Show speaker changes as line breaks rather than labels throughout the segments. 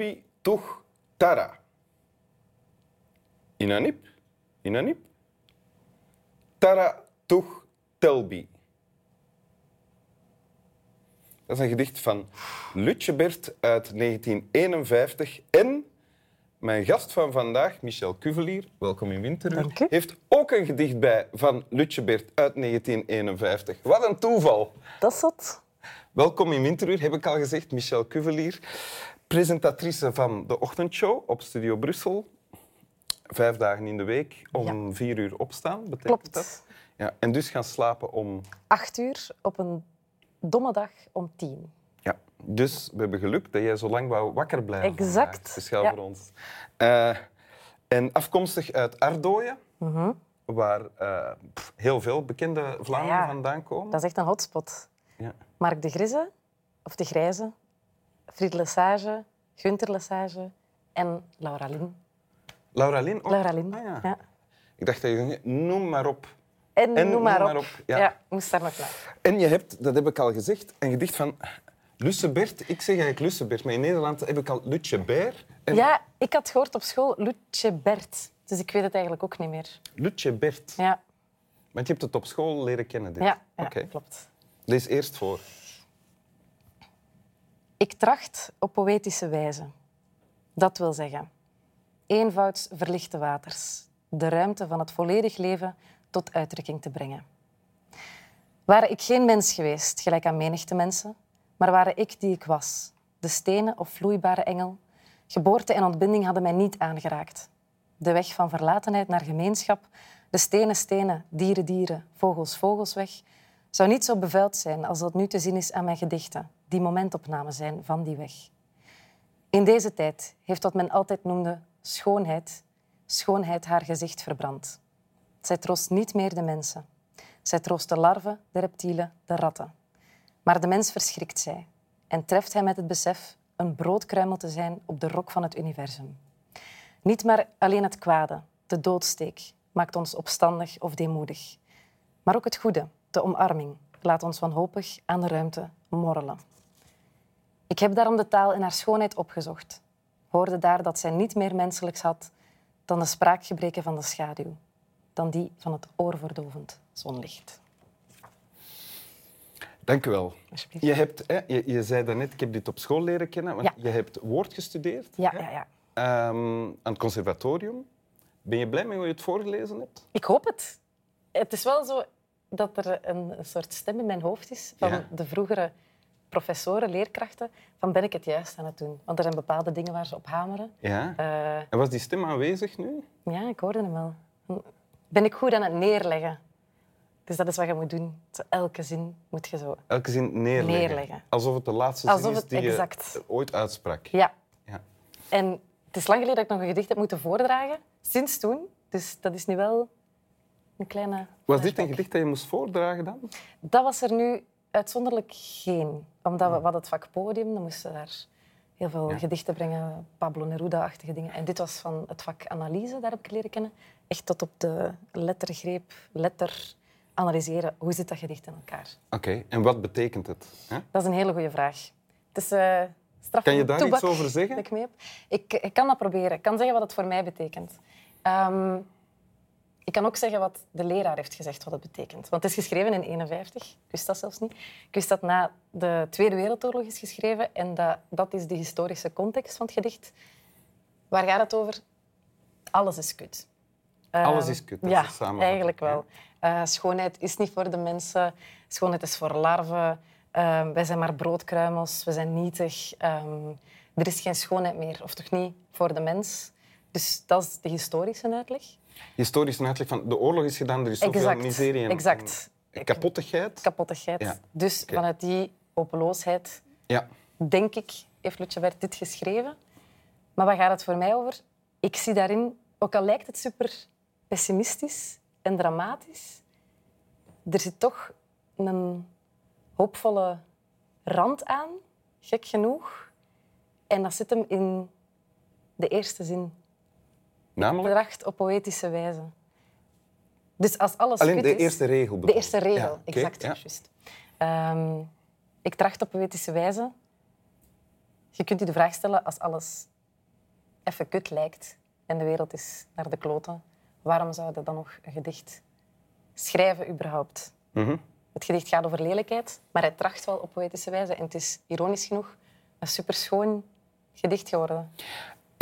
Telbi toch Tara. Inanip. Inanip. Tara toch Telbi. Dat is een gedicht van Lutje Bert uit 1951. En mijn gast van vandaag, Michel Cuvelier, welkom in Winteruur, heeft ook een gedicht bij van Lutje Bert uit 1951. Wat een toeval.
Dat is het.
Welkom in Winteruur, heb ik al gezegd. Michel Cuvelier, presentatrice van de ochtendshow op Studio Brussel. Vijf dagen in de week, om vier uur opstaan, betekent
Klopt.
dat? Ja, en dus gaan slapen om...
Acht uur op een domme dag om tien.
Ja, dus we hebben geluk dat jij zo lang wou wakker blijven.
Exact.
Speciaal
ja.
voor ons. Eh, en afkomstig uit Ardooien,
Mhm.
waar eh, pff, heel veel bekende Vlamingen
Ja.
vandaan komen.
Dat is echt een hotspot.
Ja.
Mark de Grizze, of de Grijze, Fried Lesage, Gunther Lesage en Laura Lin.
Laura Lin ook?
Laura Lin,
Ah, ja.
ja.
Ik dacht dat je noem maar op.
En,
En
noem maar
noem
op.
maar op, ja.
Ja. moest daar nog naar.
En je hebt, dat heb ik al gezegd, een gedicht van Lussebert. Ik zeg eigenlijk Lussebert, maar in Nederland heb ik al Lutje Beer. En
Ja, ik had gehoord op school Lutje Bert. Dus ik weet het eigenlijk ook niet meer.
Lutje Bert.
Ja,
Want je hebt het op school leren kennen, dit.
ja, ja
Oké.
klopt.
Lees eerst voor.
Ik tracht op poëtische wijze. Dat wil zeggen, eenvouds verlichte waters, de ruimte van het volledig leven tot uitdrukking te brengen. Ware ik geen mens geweest, gelijk aan menigte mensen, maar ware ik die ik was, de stenen of vloeibare engel, geboorte en ontbinding hadden mij niet aangeraakt. De weg van verlatenheid naar gemeenschap, de stenen stenen, dieren dieren, vogels vogels weg, zou niet zo bevuild zijn als dat nu te zien is aan mijn gedichten, die momentopnamen zijn van die weg. In deze tijd heeft wat men altijd noemde schoonheid, schoonheid haar gezicht verbrand. Zij troost niet meer de mensen. Zij troost de larven, de reptielen, de ratten. Maar de mens verschrikt zij en treft hij met het besef een broodkruimel te zijn op de rok van het universum. Niet maar alleen het kwade, de doodsteek, maakt ons opstandig of deemoedig. Maar ook het goede, de omarming, laat ons wanhopig aan de ruimte morrelen. Ik heb daarom de taal in haar schoonheid opgezocht. Hoorde daar dat zij niet meer menselijks had dan de spraakgebreken van de schaduw, dan die van het oorverdovend zonlicht.
Dank u wel. Je, hebt, hè, je, je zei daarnet, ik heb dit op school leren kennen, want
Ja.
je hebt woord gestudeerd
Ja,
hè,
ja, ja.
ehm, aan het conservatorium. Ben je blij met hoe je het voorgelezen hebt?
Ik hoop het. Het is wel zo dat er een, een soort stem in mijn hoofd is van
Ja.
de vroegere professoren, leerkrachten, van ben ik het juist aan het doen? Want er zijn bepaalde dingen waar ze op hameren.
Ja.
Eh,
En was die stem aanwezig nu?
ja, ik hoorde hem wel. Ben ik goed aan het neerleggen? Dus dat is wat je moet doen. Elke zin moet je zo...
Elke zin neerleggen.
Neerleggen.
Alsof het de laatste
Alsof
zin is die
exact.
je ooit uitsprak.
Ja.
Ja.
En het is lang geleden dat ik nog een gedicht heb moeten voordragen. Sinds toen. Dus dat is nu wel een kleine...
Was dit een gedicht dat je moest voordragen dan?
Dat was er nu uitzonderlijk geen. Omdat we, hadden het vak podium, dan moesten we daar heel veel
Ja.
gedichten brengen, Pablo Neruda-achtige dingen. En dit was van het vak analyse, daar heb ik leren kennen. Echt tot op de lettergreep, letter analyseren. Hoe zit dat gedicht in elkaar?
Oké, en wat betekent het? hè?
Dat is een hele goede vraag. Het is eh straf
Kan je daar iets over zeggen?
ik mee heb. Ik, ik kan dat proberen. Ik kan zeggen wat het voor mij betekent. Ehm, ik kan ook zeggen wat de leraar heeft gezegd wat het betekent. Want het is geschreven in 51. Ik wist dat zelfs niet. Ik wist dat na de Tweede Wereldoorlog is geschreven. En dat, dat is de historische context van het gedicht. Waar gaat het over? Alles is kut.
Alles
Ehm,
is kut, dat
ja, eigenlijk wel. Eh, schoonheid is niet voor de mensen. Schoonheid is voor larven. Ehm, wij zijn maar broodkruimels. We zijn nietig. Ehm, er is geen schoonheid meer. Of toch niet voor de mens. Dus dat is de historische uitleg.
Historisch uitleg van de oorlog is gedaan, er is zoveel
Exact,
miserie en,
exact.
en kapottigheid.
Kapottigheid.
Ja,
Dus vanuit die hopeloosheid,
Ja.
denk ik, heeft Lutjebert dit geschreven. Maar waar gaat het voor mij over? Ik zie daarin, ook al lijkt het super pessimistisch en dramatisch, er zit toch een hoopvolle rand aan, gek genoeg. En dat zit hem in de eerste zin.
Namelijk?
Tracht op poëtische wijze. Dus als alles
Alleen
goed
de
is...
eerste regel.
De eerste regel,
Ja,
exact.
ja.
juist. Ehm, ik tracht op poëtische wijze je kunt je de vraag stellen als alles even kut lijkt en de wereld is naar de kloten. Waarom zou je dan nog een gedicht schrijven überhaupt?
Mhm.
Het gedicht gaat over lelijkheid, maar hij tracht wel op poëtische wijze. En het is ironisch genoeg een superschoon gedicht geworden.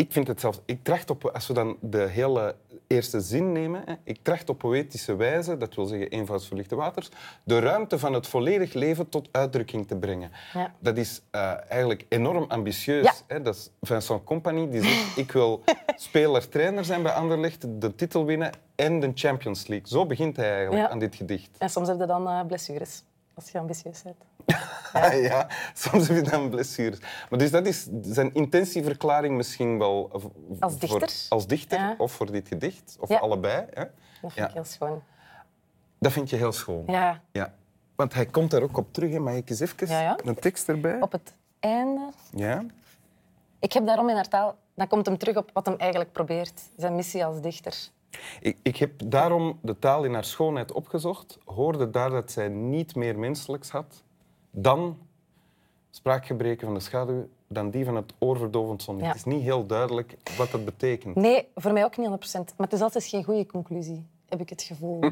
Ik vind het zelfs... Ik tracht op... Als we dan de hele eerste zin nemen... Hè, ik tracht op poëtische wijze, dat wil zeggen eenvoudsverlichte waters, de ruimte van het volledig leven tot uitdrukking te brengen.
Ja.
Dat is eh, eigenlijk enorm ambitieus.
Ja.
Hè? Dat is Vincent Company die zegt... ik wil speler-trainer zijn bij Anderlecht, de titel winnen en de Champions League. Zo begint hij eigenlijk
Ja.
aan dit gedicht.
En soms heb je dan eh, blessures, als je ambitieus bent.
Ja. soms heb je dan blessures. Maar dus dat is zijn intentieverklaring misschien wel...
Als
voor-
dichter?
als dichter,
Ja.
of voor dit gedicht, of
Ja.
allebei. Hè?
Dat vind
Ja.
ik heel schoon.
Dat vind je heel schoon.
Ja,
Ja. Want hij komt daar ook op terug. Hè. Mag ik eens even
Ja, ja.
een tekst erbij?
op het einde...
Ja.
Ik heb daarom in haar taal... Dan komt hem terug op wat hem eigenlijk probeert. Zijn missie als dichter.
Ik, ik heb daarom de taal in haar schoonheid opgezocht. Hoorde daar dat zij niet meer menselijks had dan spraakgebreken van de schaduw, dan die van het oorverdovend zonlicht.
Ja.
Het is niet heel duidelijk wat dat betekent.
Nee, voor mij ook niet 100%. Maar het is altijd geen goede conclusie, heb ik het gevoel.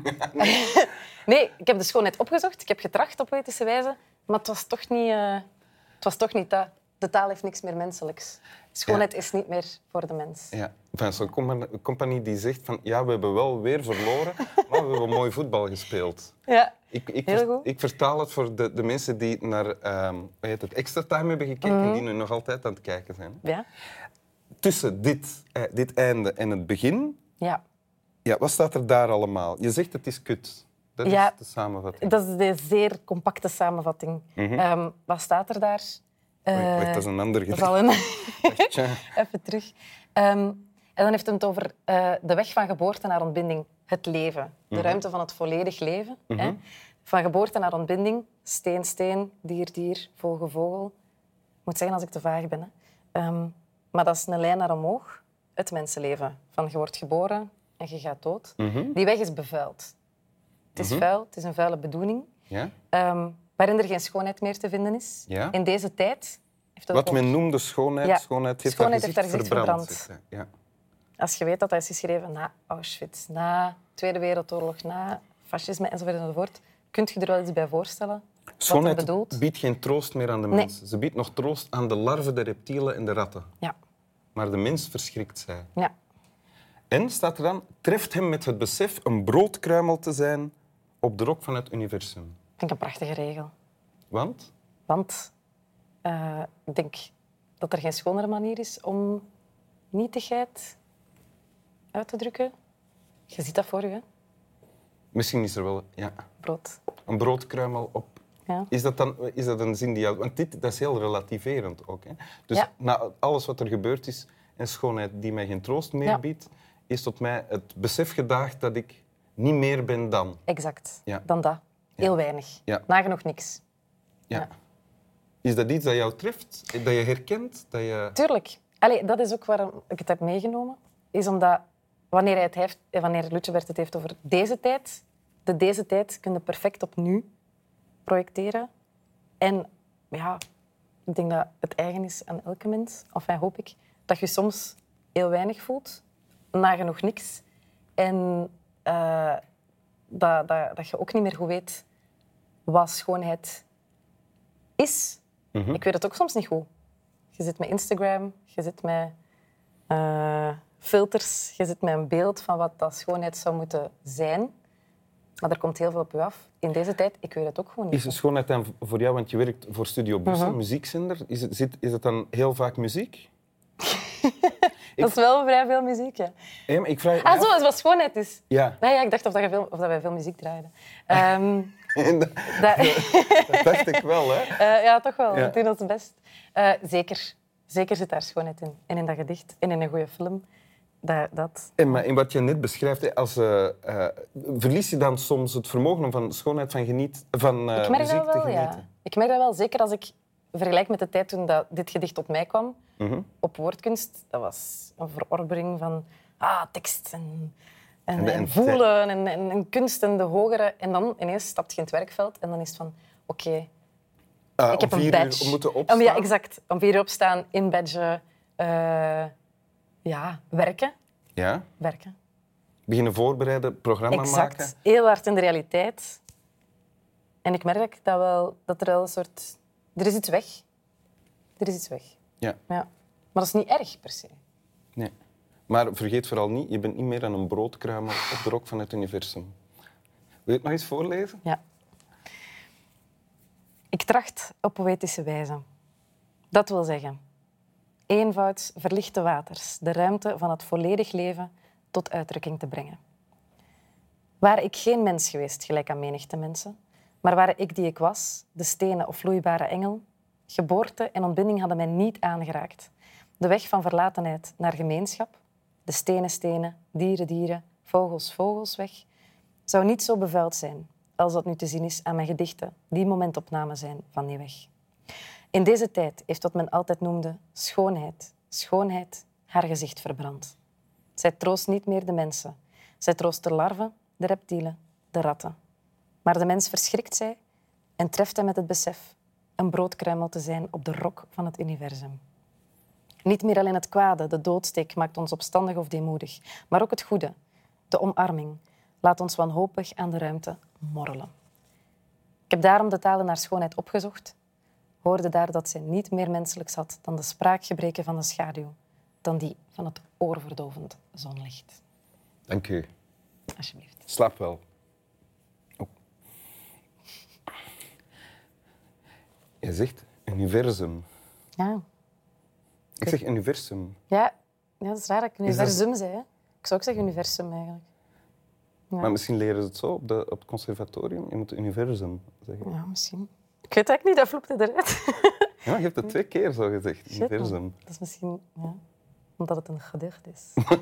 nee, ik heb de schoonheid opgezocht. Ik heb getracht op poëtische wijze. Maar het was toch niet, eh, het was toch niet dat. De taal heeft niks meer menselijks. Schoonheid is niet meer voor de mens.
Ja, zo'n compa- compagnie die zegt van ja, we hebben wel weer verloren, maar we hebben mooi voetbal gespeeld.
Ja,
Ik, ik,
Heel goed.
ik vertaal het voor de, de mensen die naar ehm, hoe heet het, extra time hebben gekeken
Mhm.
die nu nog altijd aan het kijken zijn.
ja.
Tussen dit, eh, dit einde en het begin,
ja.
ja, wat staat er daar allemaal? Je zegt het is kut. Dat
Ja.
is de samenvatting.
Dat is de zeer compacte samenvatting. Ehm, wat staat er daar? Eh,
wacht, dat is een ander
dat is
gedicht.
al een...
Tja.
Even terug. Ehm, en dan heeft hij het over eh, de weg van geboorte naar ontbinding, het leven. De ruimte van het volledig leven. hè. Van geboorte naar ontbinding, steen, steen, dier, dier, vogel, vogel. Ik moet zeggen als ik te vaag ben. Hè. Ehm, maar dat is een lijn naar omhoog, het mensenleven. Van je wordt geboren en je gaat dood. Die weg is bevuild. Het is vuil, het is een vuile bedoeling.
Ja?
ehm, waarin er geen schoonheid meer te vinden is.
Ja.
In deze tijd heeft
Wat
ook-
men noemde schoonheid,
Ja.
schoonheid heeft
Schoonheid
haar
heeft
gezicht
haar gezicht
verbrand. hij. Ja.
Als je weet dat dat is geschreven na Auschwitz, na Tweede Wereldoorlog, na fascisme enzovoort enzovoort, kun je er wel iets bij voorstellen
Schoonheid biedt geen troost meer aan de
Nee.
mens. Ze biedt nog troost aan de larven, de reptielen en de ratten.
Ja.
Maar de mens verschrikt zij.
ja.
En, staat er dan, treft hem met het besef een broodkruimel te zijn op de rok van het universum.
Vind ik een prachtige regel.
Want?
Want eh, ik denk dat er geen schonere manier is om nietigheid uit te drukken. Je ziet dat voor je, hè?
Misschien is er wel ja,
brood.
een broodkruimel op.
Ja.
Is dat, dan, is dat een zin die jou... Want dit dat is heel relativerend ook. Hè? Dus
Ja.
na alles wat er gebeurd is en schoonheid die mij geen troost meer
Ja.
biedt, is tot mij het besef gedaagd dat ik niet meer ben dan.
Exact.
Ja.
Dan dat. Heel weinig.
Ja.
Nagenoeg niks.
Ja. Is dat iets dat jou treft? Dat je herkent? Dat je...
Tuurlijk. Allee, dat is ook waarom ik het heb meegenomen. Is omdat wanneer, hij het heeft, wanneer Lutjebert het heeft over deze tijd, de deze tijd kun je perfect op nu projecteren. En ja, ik denk dat het eigen is aan elke mens, of hoop ik, dat je soms heel weinig voelt, nagenoeg niks. En eh, dat, dat, dat je ook niet meer goed weet wat schoonheid is. Ik weet het ook soms niet goed. Je zit met Instagram, je zit met eh, filters, je zit met een beeld van wat dat schoonheid zou moeten zijn. Maar er komt heel veel op je af. In deze tijd, ik weet het ook gewoon niet.
Is de schoonheid dan voor jou, want je werkt voor Studio Brussel, muziekzender, is het, zit, is het dan heel vaak muziek?
Dat is wel vrij veel muziek, ja.
Ik vraag...
Ah, zo, wat schoonheid is.
Ja,
Nee, ja, ik dacht of, dat je veel, of dat wij veel muziek draaiden. Ehm,
dat,
dat,
dat dacht ik wel. Hè.
Eh, ja, toch wel.
Ja.
We doen ons best. Eh, zeker. Zeker zit daar schoonheid in. En in dat gedicht. En in een goede film. Dat, dat.
En maar in wat je net beschrijft, als, eh, verlies je dan soms het vermogen om van schoonheid van, geniet, van eh,
Ik merk
muziek
dat wel,
te
ja.
genieten?
Ik merk dat wel. Zeker als ik vergelijk met de tijd toen dat dit gedicht tot mij kwam.
Mhm.
Op woordkunst. Dat was een verorbering van ah, tekst en, en, voelen en, en, kunst en de hogere. En dan ineens stapt je in het werkveld en dan is het van... Oké,
Ah,
ik heb
om
een badge.
uur moeten
Om,
opstaan?
ja, exact. Om vier uur opstaan, in badge, eh, ja, werken.
Ja?
werken.
Beginnen voorbereiden, programma
Exact.
maken.
Heel hard in de realiteit. En ik merk dat, wel, dat er wel een soort... Er is iets weg. Er is iets weg.
Ja,
Ja. Maar dat is niet erg, per se.
nee. Maar vergeet vooral niet, je bent niet meer dan een broodkruimel op de rok van het universum. Wil je het nog eens voorlezen?
Ja. Ik tracht op poëtische wijze. Dat wil zeggen, eenvouds verlichte waters, de ruimte van het volledig leven tot uitdrukking te brengen. Waar ik geen mens geweest, gelijk aan menigte mensen, maar waar ik die ik was, de stenen of vloeibare engel, geboorte en ontbinding hadden mij niet aangeraakt. De weg van verlatenheid naar gemeenschap, de stenen stenen, dieren dieren, vogels vogels weg, zou niet zo bevuild zijn als dat nu te zien is aan mijn gedichten, die momentopnamen zijn van die weg. In deze tijd heeft wat men altijd noemde schoonheid, schoonheid, haar gezicht verbrand. Zij troost niet meer de mensen. Zij troost de larven, de reptielen, de ratten. Maar de mens verschrikt zij en treft hem met het besef een broodkruimel te zijn op de rok van het universum. Niet meer alleen het kwade, de doodsteek, maakt ons opstandig of deemoedig, maar ook het goede, de omarming, laat ons wanhopig aan de ruimte morrelen. Ik heb daarom de talen naar schoonheid opgezocht, hoorde daar dat zij niet meer menselijks had dan de spraakgebreken van de schaduw, dan die van het oorverdovend zonlicht.
Dank u.
Alsjeblieft.
Slaap wel. Je zegt universum.
Ja.
Ik zeg universum.
Ja, ja dat is raar dat ik
dat-
universum zei. hè. Ik zou ook zeggen universum eigenlijk. Ja.
Maar misschien leren ze het zo op, de, op het conservatorium. Je moet universum zeggen.
Ja, misschien. Ik weet eigenlijk niet, dat vloepte eruit.
Ja, je hebt het twee keer zo gezegd.
Shit.
Universum.
Dat is misschien ja, omdat het een gedicht is.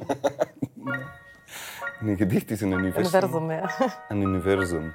En een gedicht is een universum.
Universum, ja.
Een universum.